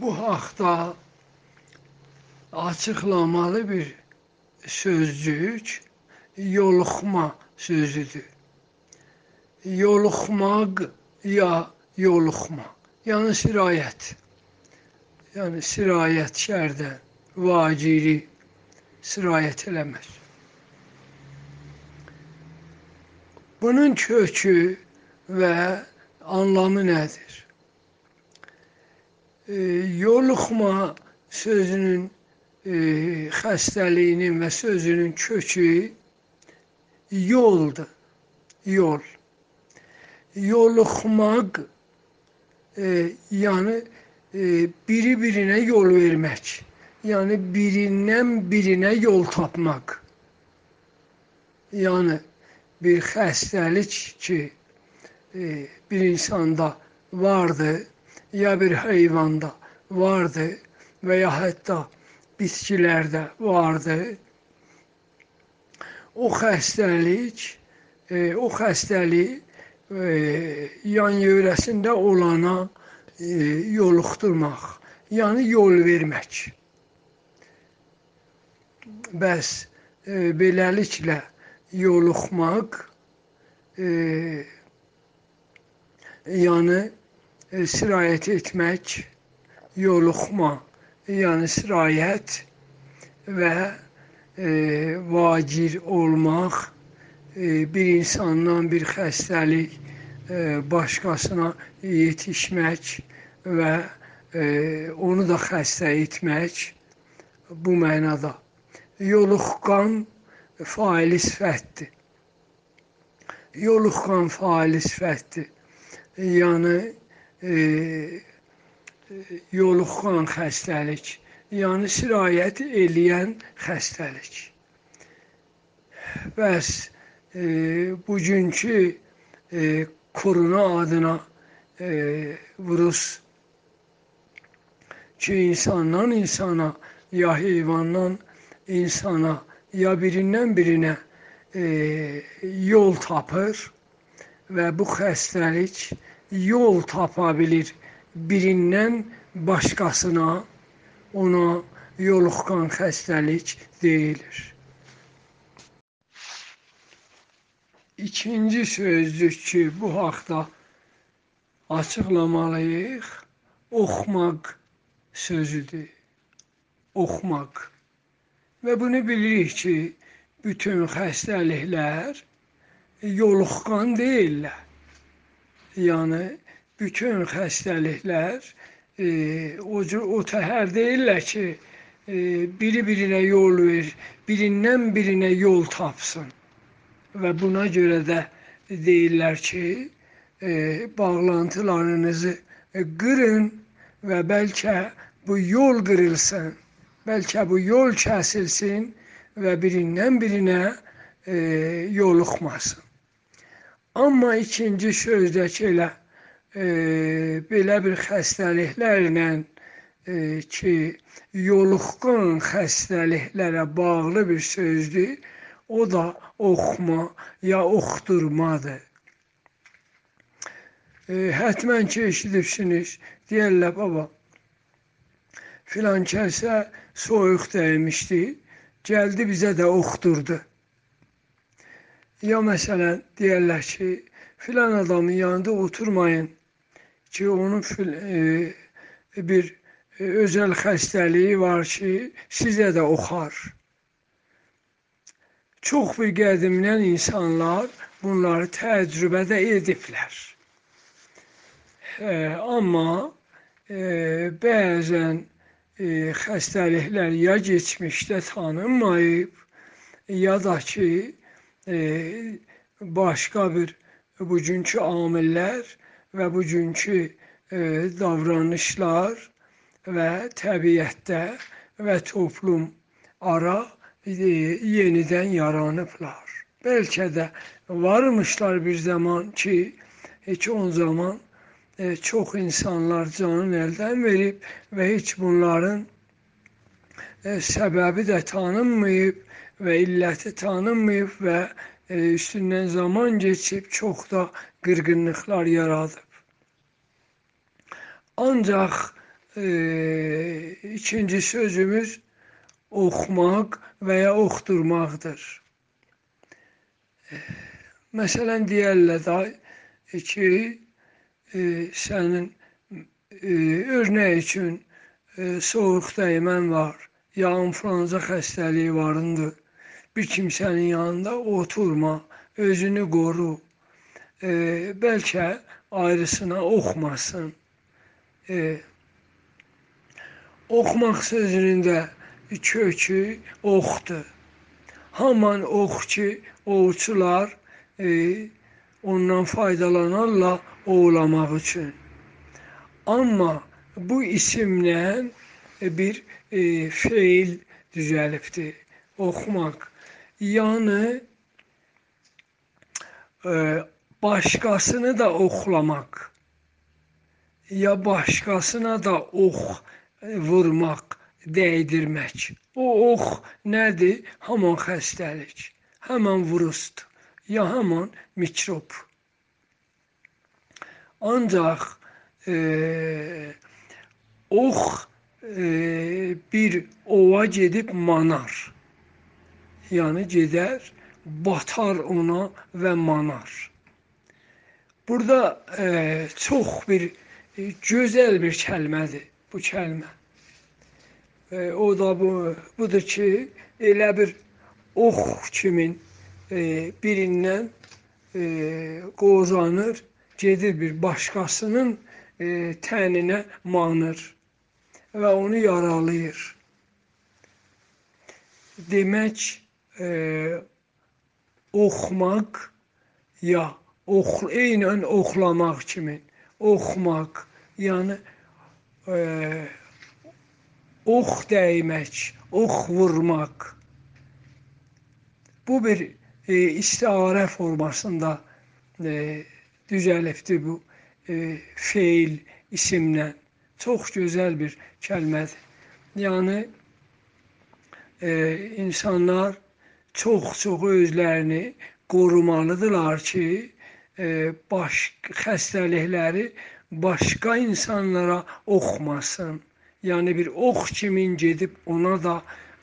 bu haqda açıqlamalı bir sözcük yoluxma sözüdür. Yoluxmaq ya yoluxma, yəni sirayət. Yəni sirayət şərdən, vaciri sirayət eləmək. Bunun kökü və anlamı nədir? E, yoluxma sözünün e, xəstəliyinin və sözünün kökü yoldur. Yol. Yoluxmaq e, yəni e, biri birinə yol vermək. Yəni birindən birinə yol tapmaq. Yəni bir xəstəlik ki e, bir insanda vardır ya bir heyvanda vardır və ya hətta bitkilərdə vardır. O xəstəlik, e, o xəstəlik e, yan yörəsində olana e, yoluxdurmaq, yəni yol vermək. Bəs e, beləliklə yoluxmaq e, yəni sirayət etmək, yoluxma, yəni sirayət və e, vacir olmaq, e, bir insandan bir xəstəlik e, başqasına yetişmək və e, onu da xəstə etmək bu mənada. Yoluxqan faili sifətdir. Yoluxqan faili sifətdir yəni e, yoluxan xəstəlik, yəni sirayət eləyən xəstəlik. Bəs e, bugünkü e, korona adına e, virus ki insandan insana ya heyvandan insana ya birindən birinə e, yol tapır və bu xəstəlik yol tapa bilir birindən başqasına ona yoluxqan xəstəlik deyilir. İkinci sözcük ki, bu haqda açıqlamalıyıq. Oxumaq sözüdür. Oxumaq. Və bunu bilirik ki, bütün xəstəliklər yoluxqan deyillər. Yəni bütün xəstəliklər e, o cür o təhər deyirlər ki, e, biri birinə yol ver, birindən birinə yol tapsın. Və buna görə də deyirlər ki, e, bağlantılarınızı qırın və bəlkə bu yol qırılsın, bəlkə bu yol kəsilsin və birindən birinə e, yoluxmasın. Amma ikinci sözdəki elə e, belə bir xəstəliklərlə e, ki, yoluxqan xəstəliklərə bağlı bir sözdür. O da oxuma ya oxturmadır. E, hətmən ki, eşidibsiniz, deyərlər, baba, filan kəsə soyuq dəymişdi, gəldi bizə də oxturdu. Ya məsələn deyərlər ki, filan adamın yanında oturmayın ki, onun fil, e, bir e, özəl xəstəliyi var ki, sizə də oxar. Çox bir qədimdən insanlar bunları təcrübədə ediblər. E, amma e, bəzən e, xəstəliklər ya keçmişdə tanınmayıb, ya da ki, e, başqa bir bugünkü amillər və bugünkü e, davranışlar və təbiətdə və toplum ara e, yenidən yaranıblar. Bəlkə də varmışlar bir zaman ki, heç on zaman e, çox insanlar canını əldən verib və heç bunların e, səbəbi də tanınmayıb və illəti tanınmayıb və e, üstündən zaman keçib çox da qırğınlıqlar yaradıb. Ancaq e, ikinci sözümüz oxumaq və ya oxdurmaqdır. E, məsələn deyərlər da ki, e, sənin e, örnək üçün e, soyuq dəymən var, ya influenza xəstəliyi varındır. Bir kimsənin yanında oturma, özünü qoru. E, bəlkə ayrısına oxmasın. E, oxmaq sözünün də kökü oxdur. Haman ox ki, ovçular e, ondan faydalanarlar ovlamaq üçün. Amma bu isimlə bir e, feil düzəlibdir. Oxumaq. Yəni e, başqasını da oxlamaq ya başqasına da ox vurmaq, dəydirmək. O ox nədir? Haman xəstəlik, həmin virusdur, ya həmin mikrob. Ancaq e, ox e, bir ova gedib manar. Yəni gedər, batar ona və manar. Burada e, çox bir e, gözəl bir kəlmədir bu kəlmə. E, o da bu budur ki, elə bir ox kimin e, birindən e, qozanır, gedir bir başqasının e, təninə manır və onu yaralayır. Demək, e, oxumaq ya ox eynən oxlamaq kimi oxumaq, yəni e, ox dəymək, ox vurmaq. Bu bir e, istiarə formasında e, düzəlibdir bu e, feil isimlə. Çox gözəl bir kəlmədir. Yəni e, insanlar çox-çox özlərini qorumalıdırlar ki, e, baş xəstəlikləri başqa insanlara oxmasın. Yəni bir ox kimin gedib ona da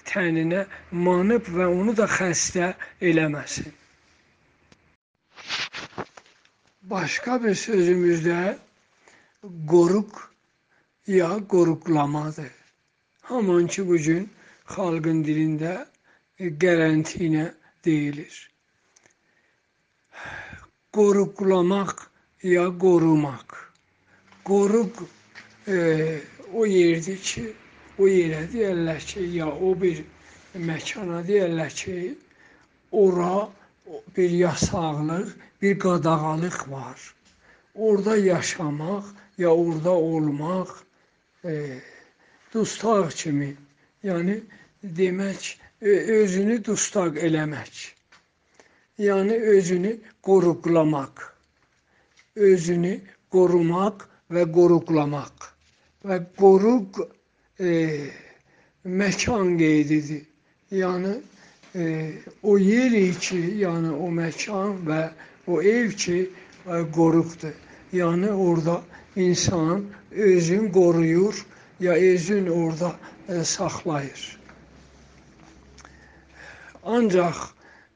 təninə manıb və onu da xəstə eləməsin. Başqa bir sözümüzdə qoruq ya qoruqlamadır. Haman ki bu gün xalqın dilində qərantinə deyilir. Qoruqlamaq ya qorumaq. Qoruq e, o yerdir ki, o yerə deyərlər ki, ya o bir məkana deyərlər ki, ora bir yasaqlıq, bir qadağalıq var. Orada yaşamaq ya orada olmaq e, dustaq kimi, yəni demək özünü dustaq eləmək. Yəni özünü qoruqlamaq. Özünü qorumaq və qoruqlamaq. Və qoruq e, məkan qeydidir. Yəni e, o yer ki, yəni o məkan və o ev ki, e, qoruqdur. Yəni orada insan özün qoruyur ya özün orada e, saxlayır. Ancaq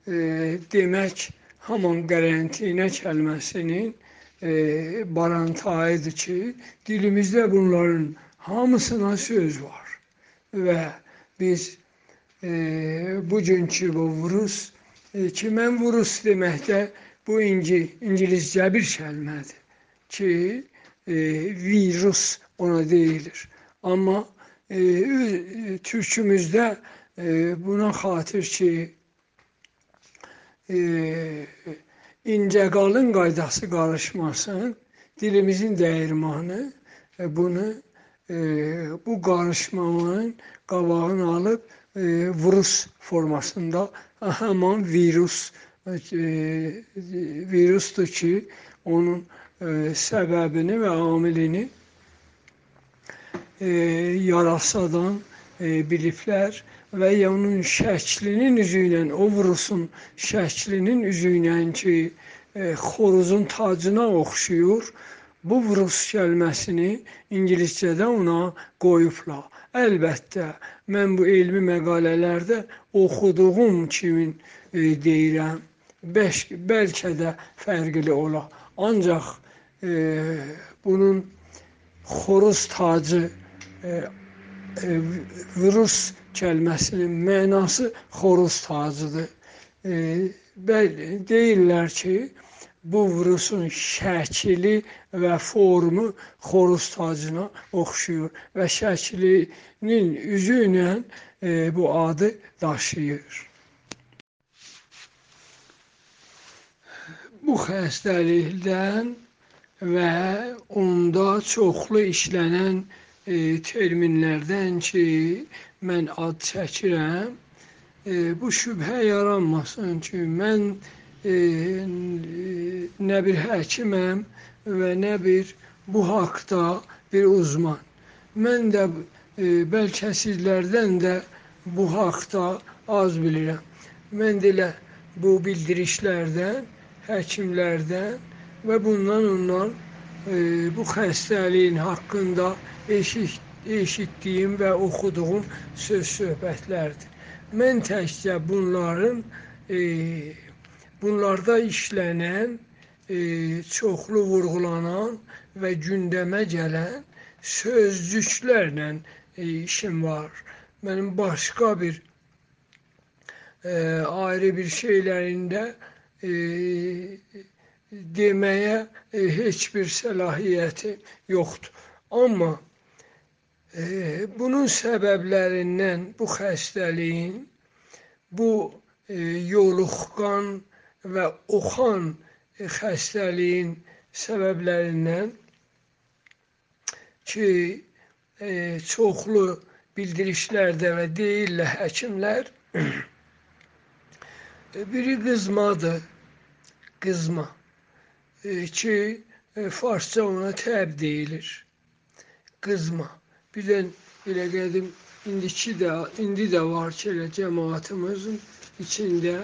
e, demək haman qərantinə kəlməsinin e, barantayıdır ki, dilimizdə bunların hamısına söz var və biz e, bugünkü bu virus e, ki, mən virus deməkdə bu inci, ingiliscə bir kəlmədir ki, e, virus ona deyilir. Amma e, türkümüzdə e, buna xatir ki, e, incə qalın qaydası qarışmasın, dilimizin dəyirmanı e, bunu e, bu qarışmanın qabağını alıb virus formasında həman virus virusdur ki, onun səbəbini və amilini yarasadan biliblər və ya onun şəklinin üzü ilə, o virusun şəklinin üzü ilə ki, e, xoruzun tacına oxşuyur, bu virus kəlməsini ingiliscədə ona qoyublar. Əlbəttə, mən bu elmi məqalələrdə oxuduğum kimi e, deyirəm. Bəş, bəlkə də fərqli ola. Ancaq e, bunun xoruz tacı e, virus kəlməsinin mənası xoruz tacıdır. E, bəli, deyirlər ki, bu virusun şəkli və formu xoruz tacına oxşuyur və şəklinin üzü ilə e, bu adı daşıyır. Bu xəstəlikdən və onda çoxlu işlənən terminlərdən ki, mən ad çəkirəm, e, bu şübhə yaranmasın ki, mən e, nə bir həkiməm və nə bir bu haqda bir uzman. Mən də e, bəlkə sizlərdən də bu haqda az bilirəm. Mən də elə bu bildirişlərdən, həkimlərdən və bundan ondan e, bu xəstəliyin haqqında eşit, eşitdiyim və oxuduğum söz söhbətlərdir. Mən təkcə bunların e, bunlarda işlənən, e, çoxlu vurğulanan və gündəmə gələn sözcüklərlə e, işim var. Mənim başqa bir e, ayrı bir şeylərində e, deməyə e, heç bir səlahiyyəti yoxdur. Amma e, bunun səbəblərindən bu xəstəliyin, bu e, yoluxqan və oxan xəstəliyin səbəblərindən ki, e, çoxlu bildirişlərdə və deyirlər həkimlər, biri qızmadır, qızma e, ki, e, farsça ona təb deyilir, qızma. Bir də elə qədim indiki də, indi də var ki, elə cəmaatımızın içində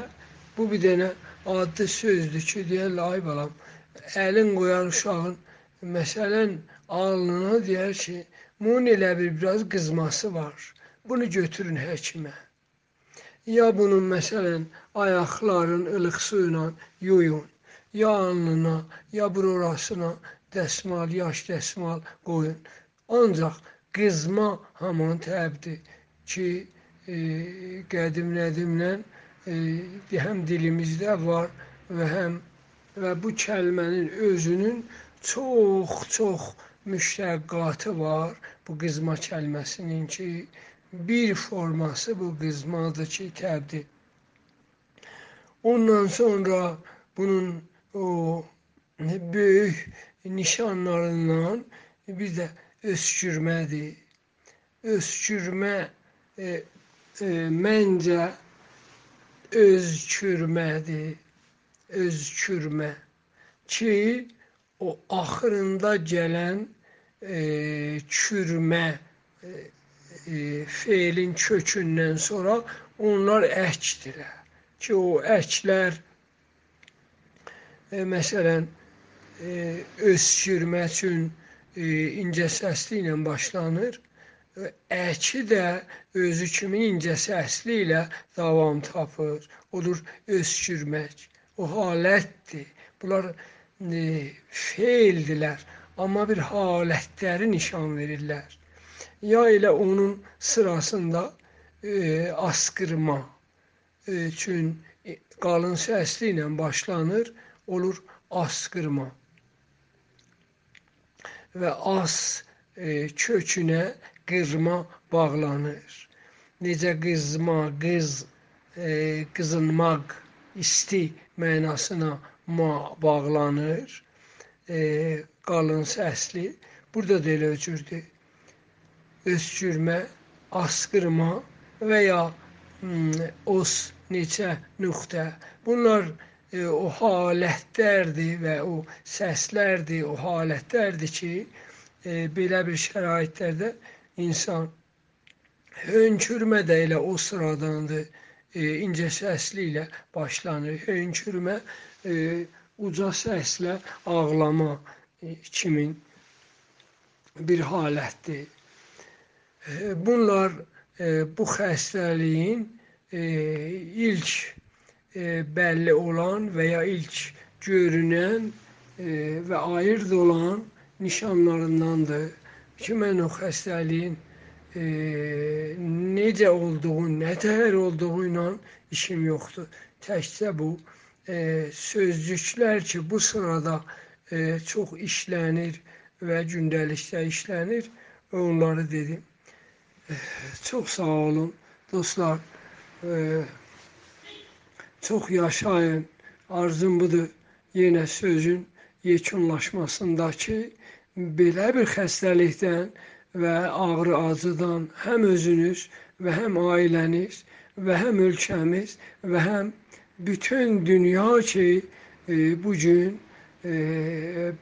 bu bir dənə adlı sözdür ki, deyərlər, ay balam, əlin qoyan uşağın məsələn alnına deyər ki, bunun elə bir biraz qızması var. Bunu götürün həkimə. Ya bunun məsələn ayaqların ılıq su ilə yuyun, ya alnına, ya burasına dəsmal, yaş dəsmal qoyun. Ancaq qızma haman təbdir ki, e, qədim nədimlə e, həm dilimizdə var və həm və bu kəlmənin özünün çox-çox müştəqqatı var. Bu qızma kəlməsinin ki, bir forması bu qızmadır ki, təbdir. Ondan sonra bunun o böyük nişanlarından bir də öskürmədir. Öskürmə e, e, məncə özkürmədir, özkürmə ki, o axırında gələn e, kürmə e, e, feilin kökündən sonra onlar əkdirlər. Ki, o əklər e, məsələn e, öskürmə üçün e, incə səsli ilə başlanır əki də özü kimi incə səsli ilə davam tapır. Odur öskürmək. O halətdir. Bunlar e, feildilər, amma bir halətləri nişan verirlər. Ya elə onun sırasında e, askırma e, üçün e, qalın səsli ilə başlanır, olur askırma. Və as e, kökünə qızma bağlanır. Necə qızma, qız, e, qızınmaq, isti mənasına ma bağlanır. E, qalın səsli. Burada da elə cürdür. Öskürmə, asqırma və ya hmm, os neçə nöqtə. Bunlar e, o halətlərdir və o səslərdir, o halətlərdir ki, e, belə bir şəraitlərdə insan hönkürmə də elə o sıradandır. E, incə səsli ilə başlanır. Hönkürmə e, uca səslə ağlama, kimin bir halətdir. Bunlar bu xəstəliyin ilk bəlli olan və ya ilk görünən və ayırd olan nişanlarındandır ki, mən o xəstəliyin e, necə olduğu, nə təhər olduğu ilə işim yoxdur. Təkcə bu e, sözcüklər ki, bu sırada e, çox işlənir və gündəlikdə işlənir, onları dedim. E, çox sağ olun dostlar. E, çox yaşayın. Arzum budur. Yenə sözün yekunlaşmasındakı belə bir xəstəlikdən və ağrı acıdan həm özünüz və həm ailəniz və həm ölkəmiz və həm bütün dünya ki e, bu gün e,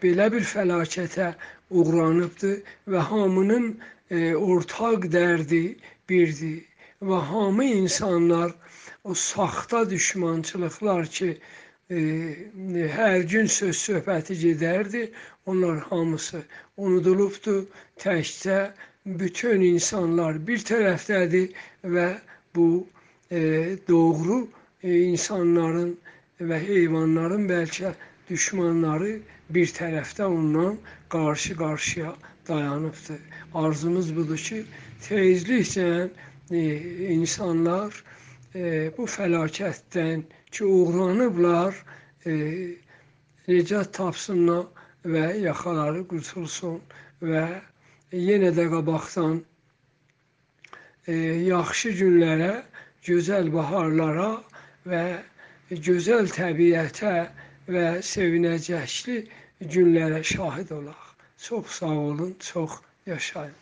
belə bir fəlakətə uğranıbdır və hamının e, ortaq dərdi birdir və hamı insanlar o saxta düşmançılıqlar ki e, hər gün söz söhbəti gedərdi. Onlar hamısı unudulubdur. Təkcə bütün insanlar bir tərəfdədir və bu e, doğru e, insanların və heyvanların bəlkə düşmanları bir tərəfdə ondan qarşı-qarşıya dayanıbdır. Arzumuz budur ki, tezliklə e, insanlar e, bu fəlakətdən ki, uğranıblar, e, nicat tapsınlar və yaxaları qurtulsun və yenə də qabaqdan e, yaxşı günlərə, gözəl baharlara və gözəl təbiətə və sevinəcəkli günlərə şahid olaq. Çox sağ olun, çox yaşayın.